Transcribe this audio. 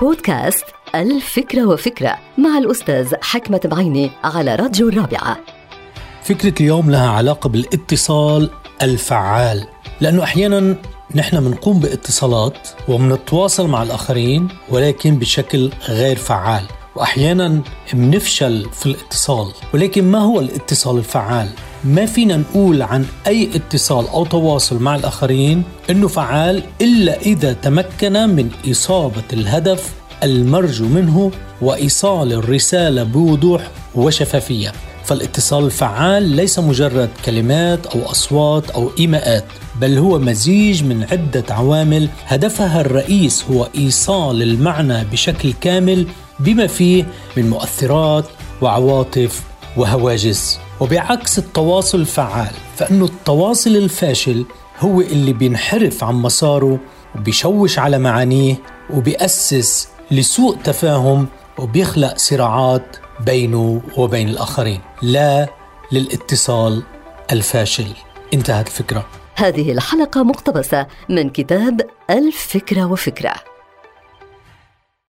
بودكاست الفكرة وفكرة مع الأستاذ حكمة بعيني على راديو الرابعة. فكرة اليوم لها علاقة بالاتصال الفعال لأنه أحيانا نحن بنقوم باتصالات وبنتواصل مع الآخرين ولكن بشكل غير فعال واحيانا بنفشل في الاتصال ولكن ما هو الاتصال الفعال؟ ما فينا نقول عن أي اتصال أو تواصل مع الآخرين إنه فعال إلا إذا تمكن من إصابة الهدف المرجو منه وإيصال الرسالة بوضوح وشفافية. فالاتصال الفعال ليس مجرد كلمات أو أصوات أو إيماءات بل هو مزيج من عدة عوامل هدفها الرئيس هو إيصال المعنى بشكل كامل بما فيه من مؤثرات وعواطف وهواجس. وبعكس التواصل الفعال فإنه التواصل الفاشل هو اللي بينحرف عن مساره وبيشوش على معانيه وبيأسس لسوء تفاهم وبيخلق صراعات بينه وبين الآخرين. لا للاتصال الفاشل. انتهت الفكرة هذه الحلقة مقتبسة من كتاب الفكرة وفكرة.